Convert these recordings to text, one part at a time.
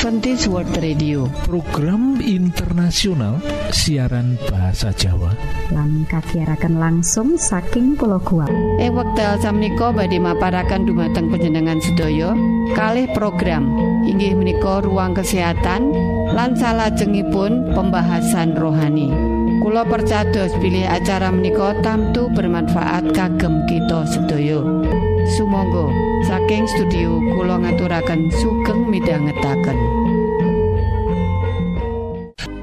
Adventist World Radio. Program internasional siaran bahasa Jawa. Lan kagiatan langsung saking pulau kuat eh wekdal samiko badhe maparakan dumateng penjenengan sedaya. Kalih program. Inggih menika ruang kesehatan lan salajengipun pembahasan rohani. Kulo percados pilih acara menika tamtu bermanfaat kagem kita sedaya. Sumangga. Saking studio kula ngaturaken sugeng midhangetaken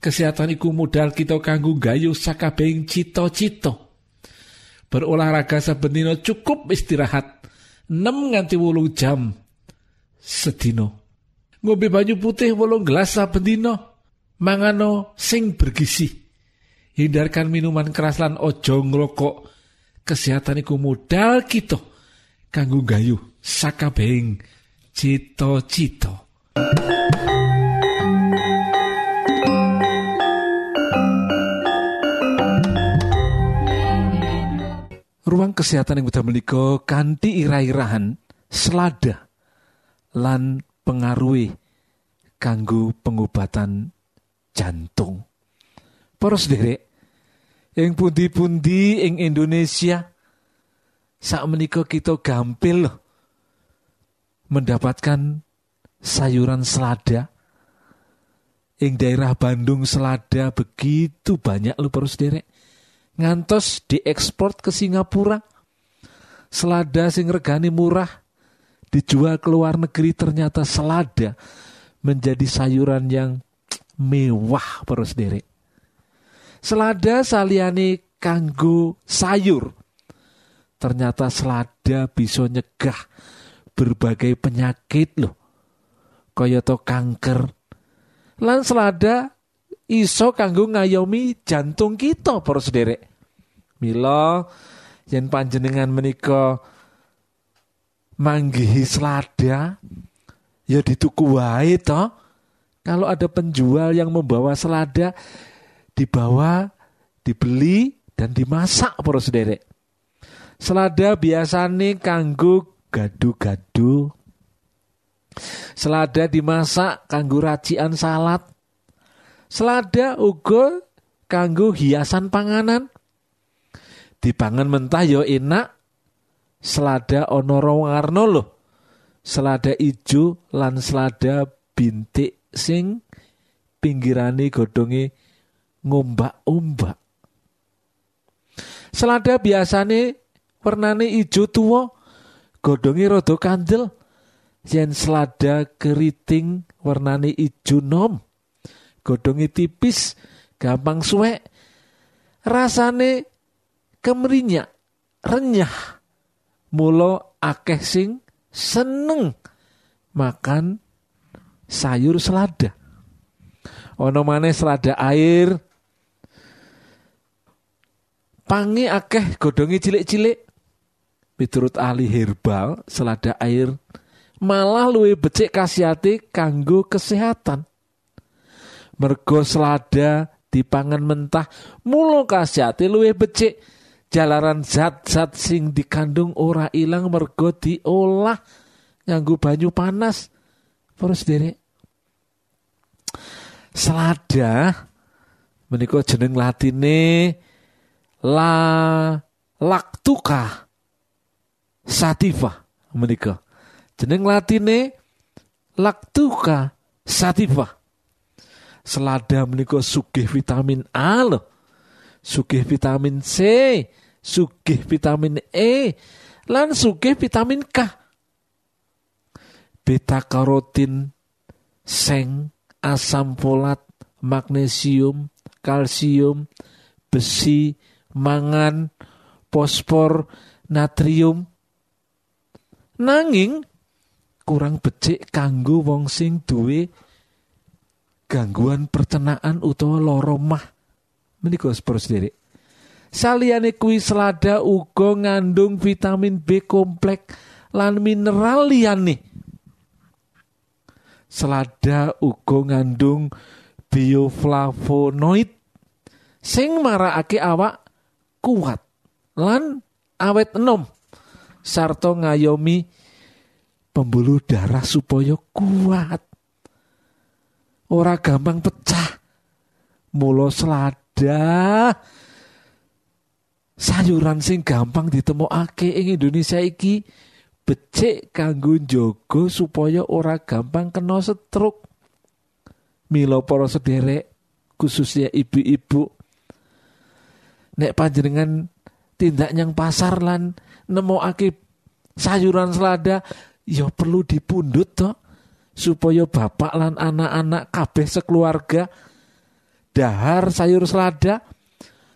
kesehatan iku modal kita kanggo gayu sakabehing cita-cita. Berolahraga saben cukup istirahat 6 nganti wolu jam sedino ngombe banyu putih wolung gelas saben dina. Mangano sing bergizi. Hindarkan minuman keras lan ojo ngrokok. Kesehatan iku modal kita kanggo gayu sakabehing cita-cita ruang kesehatan yang udah menika kanthi ira-irahan selada lan pengaruhi kanggo pengobatan jantung. Para sederek, ing pundi-pundi ing Indonesia sak menika kita gampil loh mendapatkan sayuran selada ing daerah Bandung selada begitu banyak loh para sederek ngantos diekspor ke Singapura. Selada sing regani murah dijual ke luar negeri ternyata selada menjadi sayuran yang mewah para sederek selada saliani kanggo sayur ternyata selada bisa nyegah berbagai penyakit loh. Kaya kanker. Lan selada iso kanggo ngayomi jantung kita para sederek Mila yen panjenengan menika manggihi selada ya dituku wae to. Kalau ada penjual yang membawa selada dibawa, dibeli dan dimasak para sederek. Selada biasane kanggo gadu-gadu. Selada dimasak kanggo racian salad. Selada uga kanggo hiasan panganan dipangan mentah yo ya enak. Selada ono warna loh selada ijo lan selada bintik sing pinggirane godonge ngombak-ombak. Selada biasane warnane ijo tua godonge rada kandel. Yen selada keriting warnane ijo nom godonge tipis gampang suwek. Rasane kemerinya renyah. Mulo akeh sing seneng makan sayur selada. Ono maneh selada air. Pangi akeh godongi cilik-cilik. Miturut ahli herbal selada air malah luwih becik kasihati kanggo kesehatan. Mergo selada dipangan mentah mulo kasihati luwih becik jalaran zat-zat sing dikandung ora ilang mergo diolah nganggo banyu panas. Terus derek selada menika jeneng latine la laktuka sativa menika. Jeneng latine laktuka sativa. Selada menika sugih vitamin A loh sugih vitamin C sugih vitamin E lan sugih vitamin K. Beta karotin seng asam folat magnesium kalsium besi mangan fosfor natrium. Nanging kurang becik kanggo wong sing duwe gangguan percenaan utawa loro mah menika sederek saliyane kuwi selada uga ngandung vitamin B kompleks lan mineral liyane. Selada uga ngandung bioflavonoid sing marakake awak kuat lan awet enom sarta ngayomi pembuluh darah supaya kuat. Ora gampang pecah. Mulo selada sayuran sing gampang ditemokake ing Indonesia iki. Becik kanggo njogo supaya ora gampang kena stroke Milo para sederek khususnya ibu-ibu. Nek panjenengan tindak nyang pasar lan nemokake sayuran selada ya perlu dipundut toh supaya bapak lan anak-anak kabeh sekeluarga dahar sayur selada.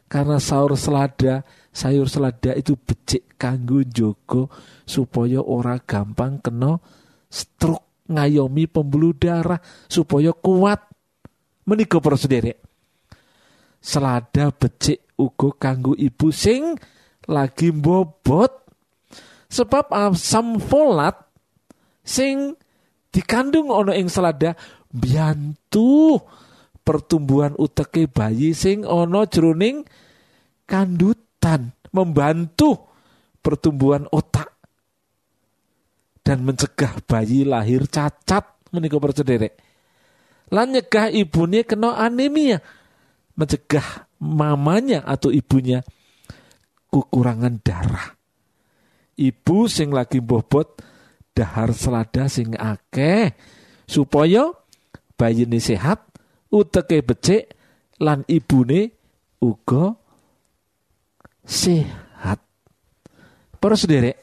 Karena sayur selada sayur selada itu becik kanggo jogo supaya ora gampang kena stroke ngayomi pembuluh darah supaya kuat. Menika para selada becik uga kanggo ibu sing lagi bobot sebab asam folat sing dikandung ono ing selada biantu pertumbuhan uteke bayi sing ono jroning kandutan membantu pertumbuhan otak dan mencegah bayi lahir cacat menika percederek lan nyegah ibune kena anemia mencegah mamanya atau ibunya kekurangan darah. Ibu sing lagi bobot dahar selada sing akeh supaya bayine sehat, uteke becik lan ibune uga sehat. Para sederek,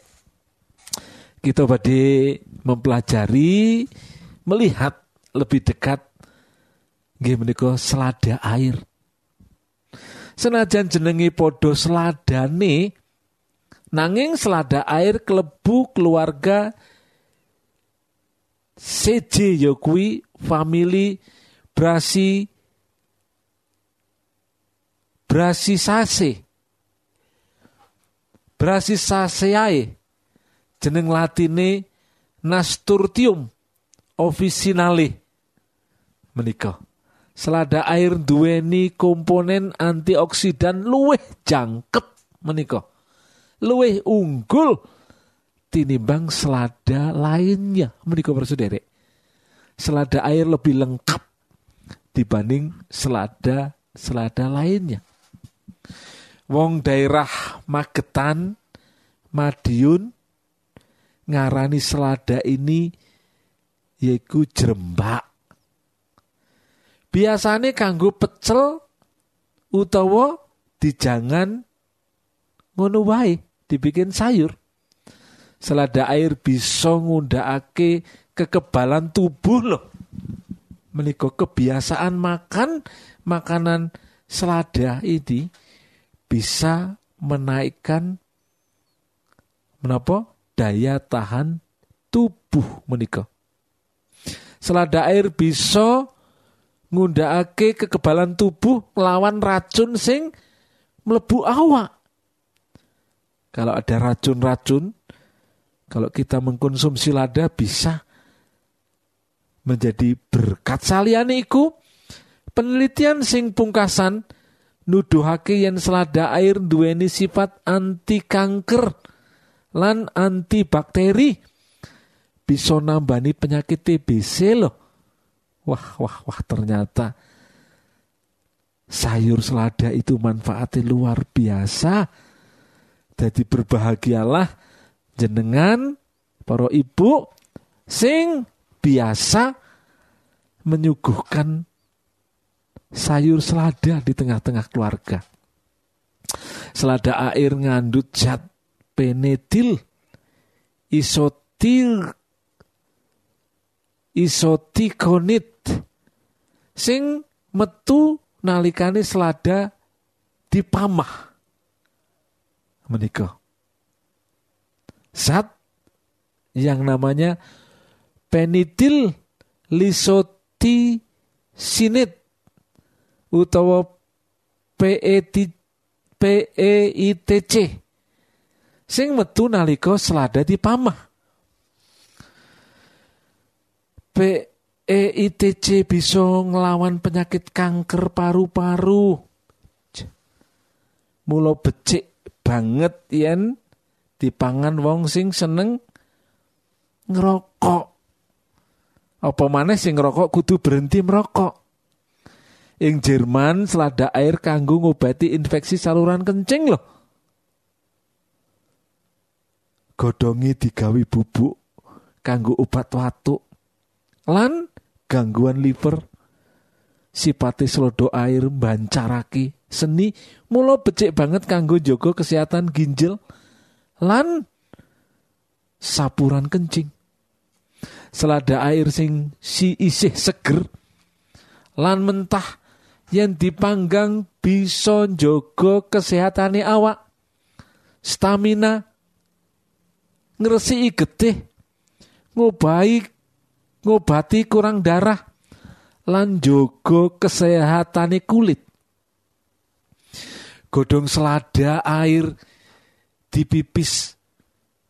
kita badhe mempelajari melihat lebih dekat nggih menika selada air Senajan jenengi podo seladane nanging selada air kelebu keluarga CJ ya kuwi family Brasi Brasisaceae Brasisaceae jeneng latine Nasturtium officinale menika. Selada air duweni komponen antioksidan luwih jangkep menika. Luwih unggul tinimbang selada lainnya menika bersaudara selada air lebih lengkap dibanding selada selada lainnya. Wong daerah Magetan Madiun ngarani selada ini yaitu jerembak. Biasane kanggo pecel utawa dijangan ngono wae dibikin sayur. Selada air bisa ngundakake kekebalan tubuh loh menika kebiasaan makan makanan selada ini bisa menaikkan menapa daya tahan tubuh menika selada air bisa ngundakake kekebalan tubuh melawan racun sing melebu awak. Kalau ada racun-racun, kalau kita mengkonsumsi lada bisa menjadi berkat saliyane iku penelitian sing pungkasan nuduhake yen selada air duweni sifat anti kanker lan anti bakteri bisa nambani penyakit TBC loh Wah, wah, wah ternyata sayur selada itu manfaatnya luar biasa. Jadi berbahagialah jenengan para ibu sing biasa menyuguhkan sayur selada di tengah-tengah keluarga. Selada air ngandut zat penetil, isotil, isotikonit sing metu nalikane selada dipamah menika zat yang namanya penitil lisoti sinit utawa PET PEITC sing metu nalika selada dipamah. PEITC bisa nglawan penyakit kanker paru-paru. Mula becik banget yen dipangan wong sing seneng ngerokok. Apa maneh sing ngerokok kudu berhenti merokok. Ing Jerman selada air kanggo ngobati infeksi saluran kencing loh. Godongi digawi bubuk kanggo obat watuk. Lan gangguan liver sipate slodo air bancaraki seni mulo becik banget kanggo jogo kesehatan ginjal lan sapuran kencing selada air sing si isih seger lan mentah yang dipanggang bisa njogo kesehatane awak. Stamina ngresiki getih ngobahi ngobati kurang darah lan njogo kesehatane kulit. Godhong selada air dipipis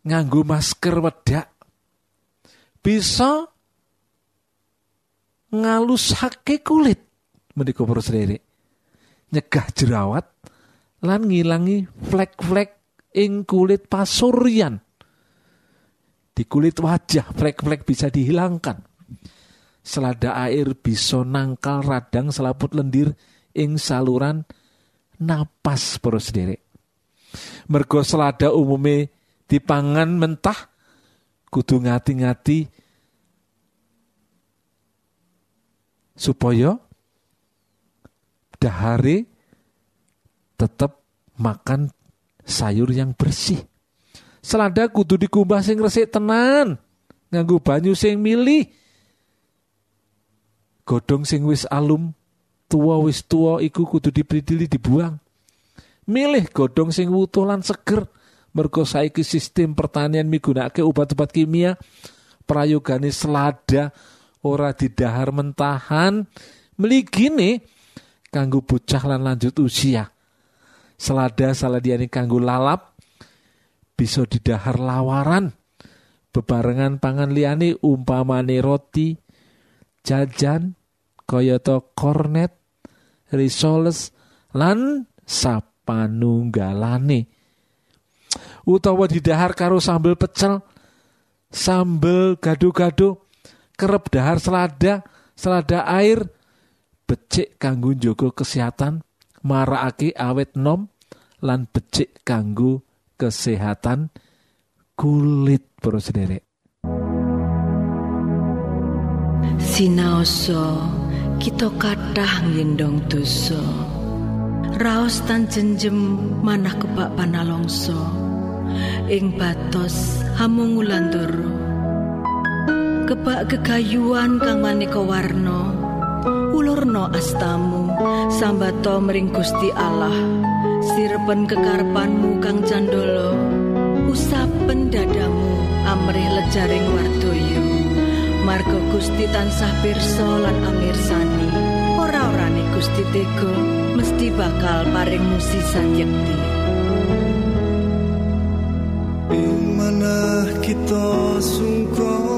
nganggo masker wedak bisa ngalusake kulit. Menika para sederek nyegah jerawat lan ngilangi flek-flek ing kulit pasuryan. Di kulit wajah flek-flek bisa dihilangkan. Selada air bisa nangkal radang selaput lendir ing saluran napas sederek mergo selada umume dipangan mentah kudu ngati-ngati supaya dahare tetap makan sayur yang bersih. Selada kudu dikumbah sing resik tenan, nganggo banyu sing milih. Godhong sing wis alum, tua wis tua iku kudu dipridili dibuang. Milih godhong sing wutuh lan seger. Mergo saiki sistem pertanian migunakake obat-obat kimia, prayogane selada ora didahar mentahan. Meligine kanggo bocah lan lanjut usia. Selada saladiane kanggo lalap bisa didahar lawaran bebarengan pangan liyane umpamane roti, jajan, kayata kornet, risoles lan sapanunggalane. Utawa didahar karo sambel pecel, sambel gado-gado, kerep dahar selada, selada air, becik kanggo njogo kesehatan marakake awet nom lan becik kanggo kesehatan kulit para sederek. Sinaoso kita kathah ngendong dosa raos tan jenjem manah kebak panalongso. Ing batos hamung kebak gegayuan kang maneka warna. Ulurno astamu sambato mring Gusti Allah. Sirepen kekarpanmu kang candolo usapen dadamu amrih lejaring wardoyo. Margo Gusti tansah pirsa lan amirsani ora-orane Gusti Tego mesti bakal paring musisan yekti mana kita sungkong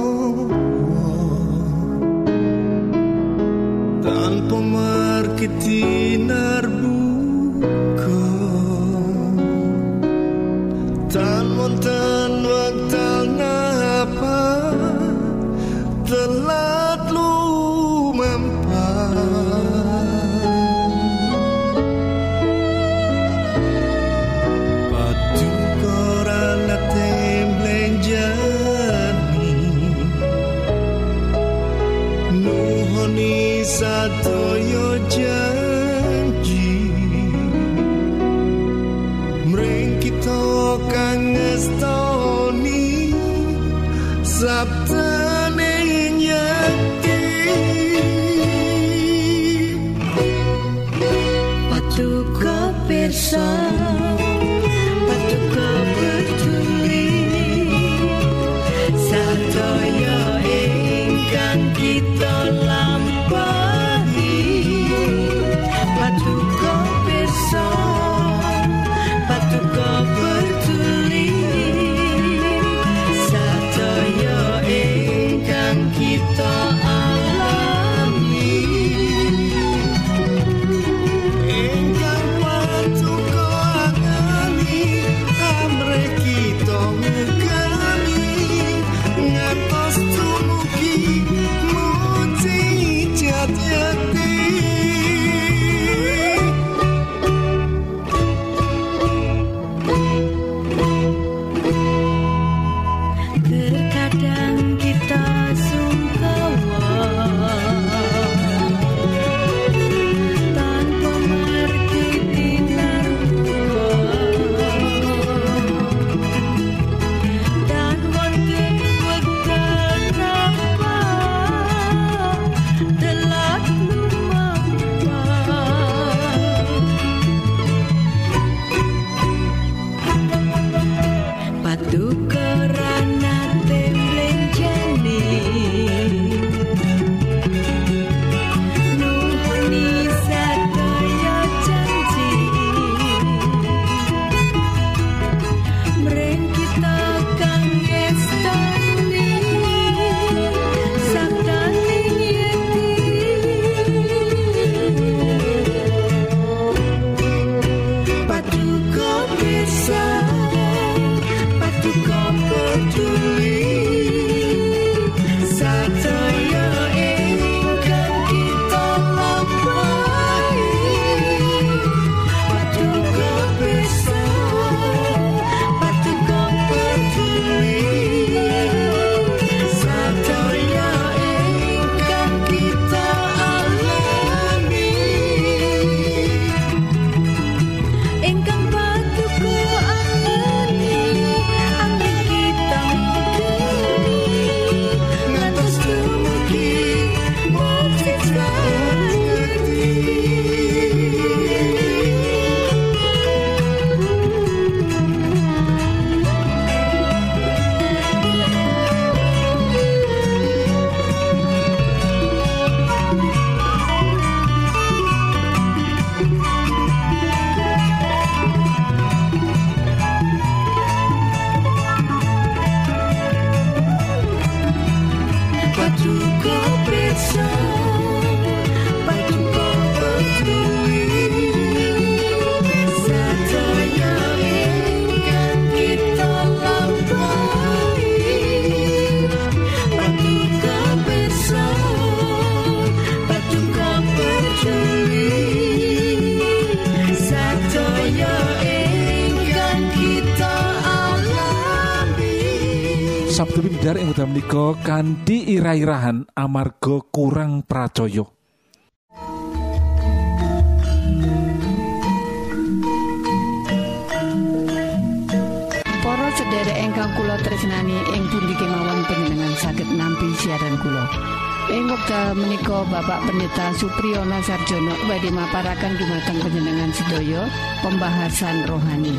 ketinar buka sadaya janji. Mring kita kang ngestoni sabdane nyati patuk kepirsa satu sedar ing wekdal menika kanthi ira-irahan amarga kurang pracaya. Wekdal menika Bapak Pendeta Supriyono Sarjono badhe maparaken dumateng panjenengan sedaya pembahasan rohani.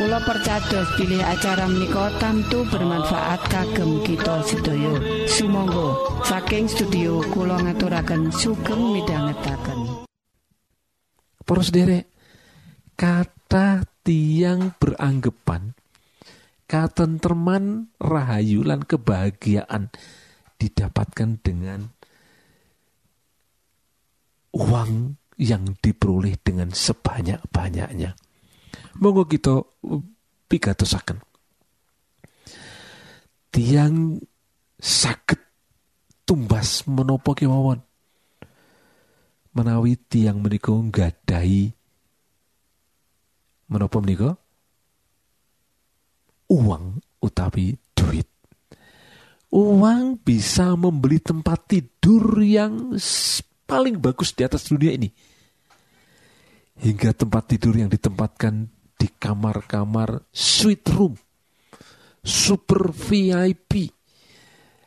Kula percados pilih acara menika tamtu bermanfaat kagem kita sedaya. Sumangga saking studio kula ngaturaken sugeng midhangetaken. Para sederek, kata tiang beranggapan katentreman, rahayu lan kebahagiaan didapatkan dengan uang yang diperoleh dengan sebanyak-banyaknya. Monggo kita pigatosaken. Tiang sakit tumbas menopo kemawon menawi tiang menika nggadahi menapa menika uang utawi duit. Uang bisa membeli tempat tidur yang paling bagus di atas dunia ini. Hingga tempat tidur yang ditempatkan di kamar-kamar suite room, super VIP.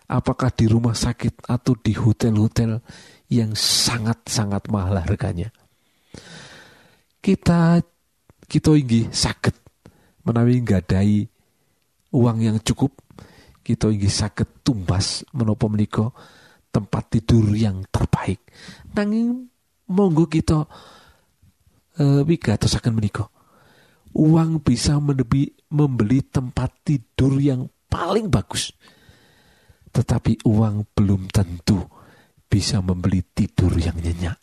Apakah di rumah sakit atau di hotel-hotel yang sangat-sangat mahal harganya. Kita kita inggih sakit menawi nggadahi uang yang cukup kita inggih sakit tumbas menapa menika tempat tidur yang terbaik. Nanging monggo kita eh, wigatosaken menika. Uang bisa menebi, membeli tempat tidur yang paling bagus. Tetapi uang belum tentu bisa membeli tidur yang nyenyak.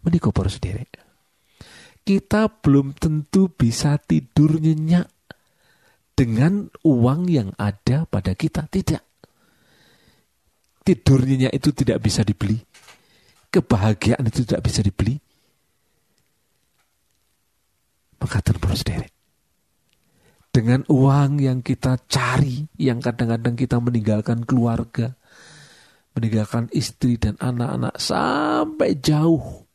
Menika para sederek kita belum tentu bisa tidur nyenyak dengan uang yang ada pada kita. Tidak. Tidur nyenyak itu tidak bisa dibeli. Kebahagiaan itu tidak bisa dibeli. Maka terus derek. Dengan uang yang kita cari, yang kadang-kadang kita meninggalkan keluarga, meninggalkan istri dan anak-anak sampai jauh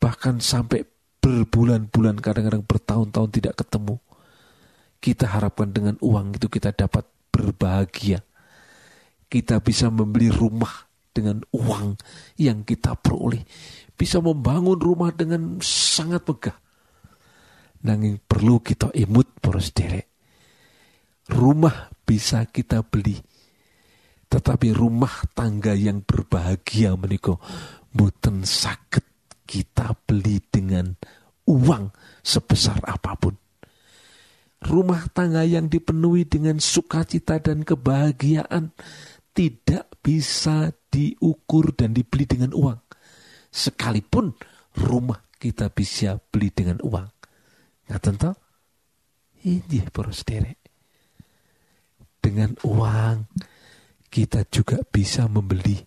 bahkan sampai berbulan-bulan kadang-kadang bertahun-tahun tidak ketemu kita harapkan dengan uang itu kita dapat berbahagia kita bisa membeli rumah dengan uang yang kita peroleh. Bisa membangun rumah dengan sangat megah. Nanging perlu kita imut poros derek. Rumah bisa kita beli. Tetapi rumah tangga yang berbahagia meniko boten sakit kita beli dengan uang sebesar apa pun. Rumah tangga yang dipenuhi dengan sukacita dan kebahagiaan tidak bisa diukur dan dibeli dengan uang. Sekalipun rumah kita bisa beli dengan uang. Ngaten toh? Ini poros derek. Dengan uang kita juga bisa membeli.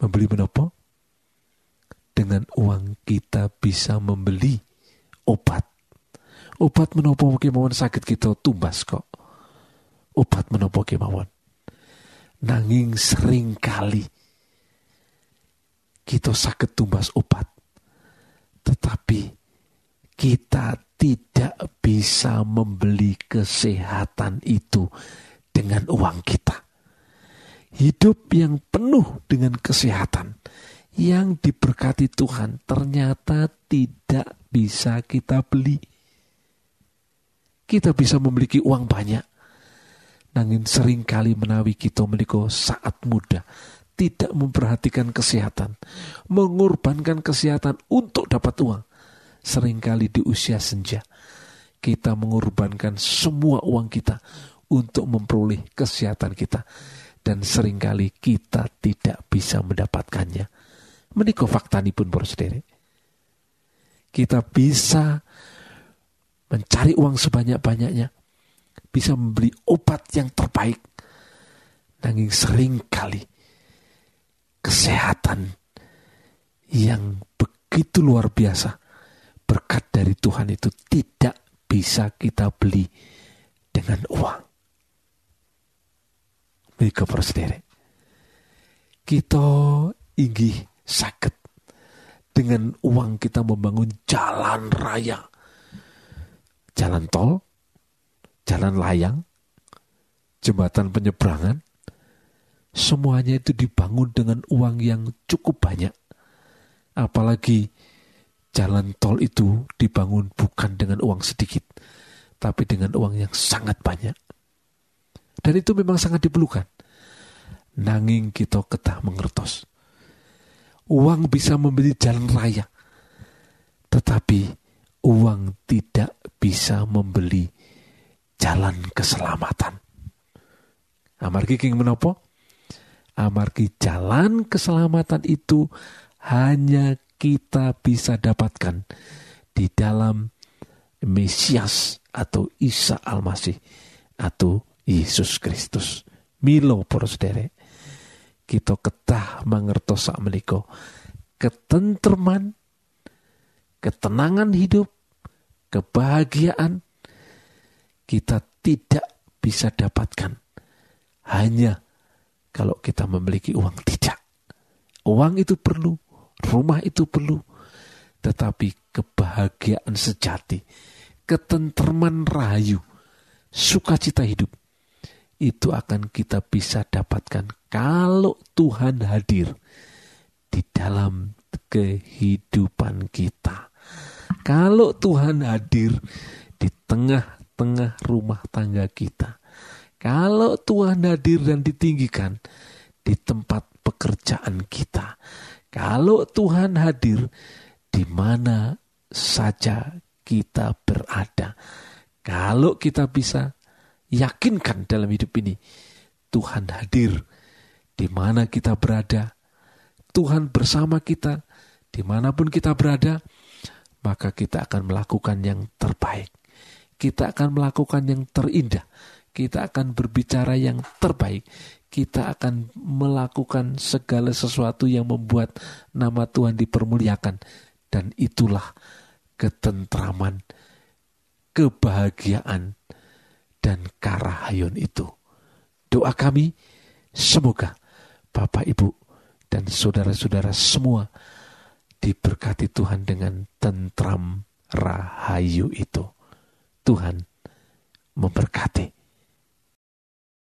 Membeli menopo? dengan uang kita bisa membeli obat. Obat menopo kemauan sakit kita tumbas kok. Obat menopo kemauan. Nanging sering kali kita sakit tumbas obat. Tetapi kita tidak bisa membeli kesehatan itu dengan uang kita. Hidup yang penuh dengan kesehatan yang diberkati Tuhan ternyata tidak bisa kita beli. Kita bisa memiliki uang banyak, nangin sering kali menawi kita meliko saat muda, tidak memperhatikan kesehatan, mengorbankan kesehatan untuk dapat uang. Seringkali di usia senja, kita mengorbankan semua uang kita untuk memperoleh kesehatan kita. Dan sering kali kita tidak bisa mendapatkannya Menika faktanipun para sederek. Kita bisa mencari uang sebanyak-banyaknya, bisa membeli obat yang terbaik. Nanging sering kali kesehatan yang begitu luar biasa berkat dari Tuhan itu tidak bisa kita beli dengan uang. Mika prosedere. Kita inggih sakit dengan uang kita membangun jalan raya, jalan tol, jalan layang, jembatan penyeberangan, semuanya itu dibangun dengan uang yang cukup banyak. Apalagi jalan tol itu dibangun bukan dengan uang sedikit, tapi dengan uang yang sangat banyak. Dan itu memang sangat diperlukan. Nanging kita ketah mengertos. Uang bisa membeli jalan raya. Tetapi uang tidak bisa membeli jalan keselamatan. Amargi king menopo? Amargi jalan keselamatan itu hanya kita bisa dapatkan di dalam Mesias atau Isa Almasih atau Yesus Kristus. Milo para. Kita ketah mangertos sak menika ketentreman, ketenangan hidup, kebahagiaan kita tidak bisa dapatkan hanya kalau kita memiliki uang tidak. Uang itu perlu, rumah itu perlu, tetapi kebahagiaan sejati, ketenterman rahayu, sukacita hidup itu akan kita bisa dapatkan kalau Tuhan hadir di dalam kehidupan kita. Kalau Tuhan hadir di tengah-tengah rumah tangga kita. Kalau Tuhan hadir dan ditinggikan di tempat pekerjaan kita. Kalau Tuhan hadir di mana saja kita berada. Kalau kita bisa yakinkan dalam hidup ini Tuhan hadir di mana kita berada. Tuhan bersama kita di mana pun kita berada, maka kita akan melakukan yang terbaik. Kita akan melakukan yang terindah. Kita akan berbicara yang terbaik. Kita akan melakukan segala sesuatu yang membuat nama Tuhan dipermuliakan. Dan itulah ketentraman, kebahagiaan, dan karahayun itu. Doa kami, semoga Bapak, Ibu, dan saudara-saudara semua diberkati Tuhan dengan tentram rahayu itu. Tuhan memberkati.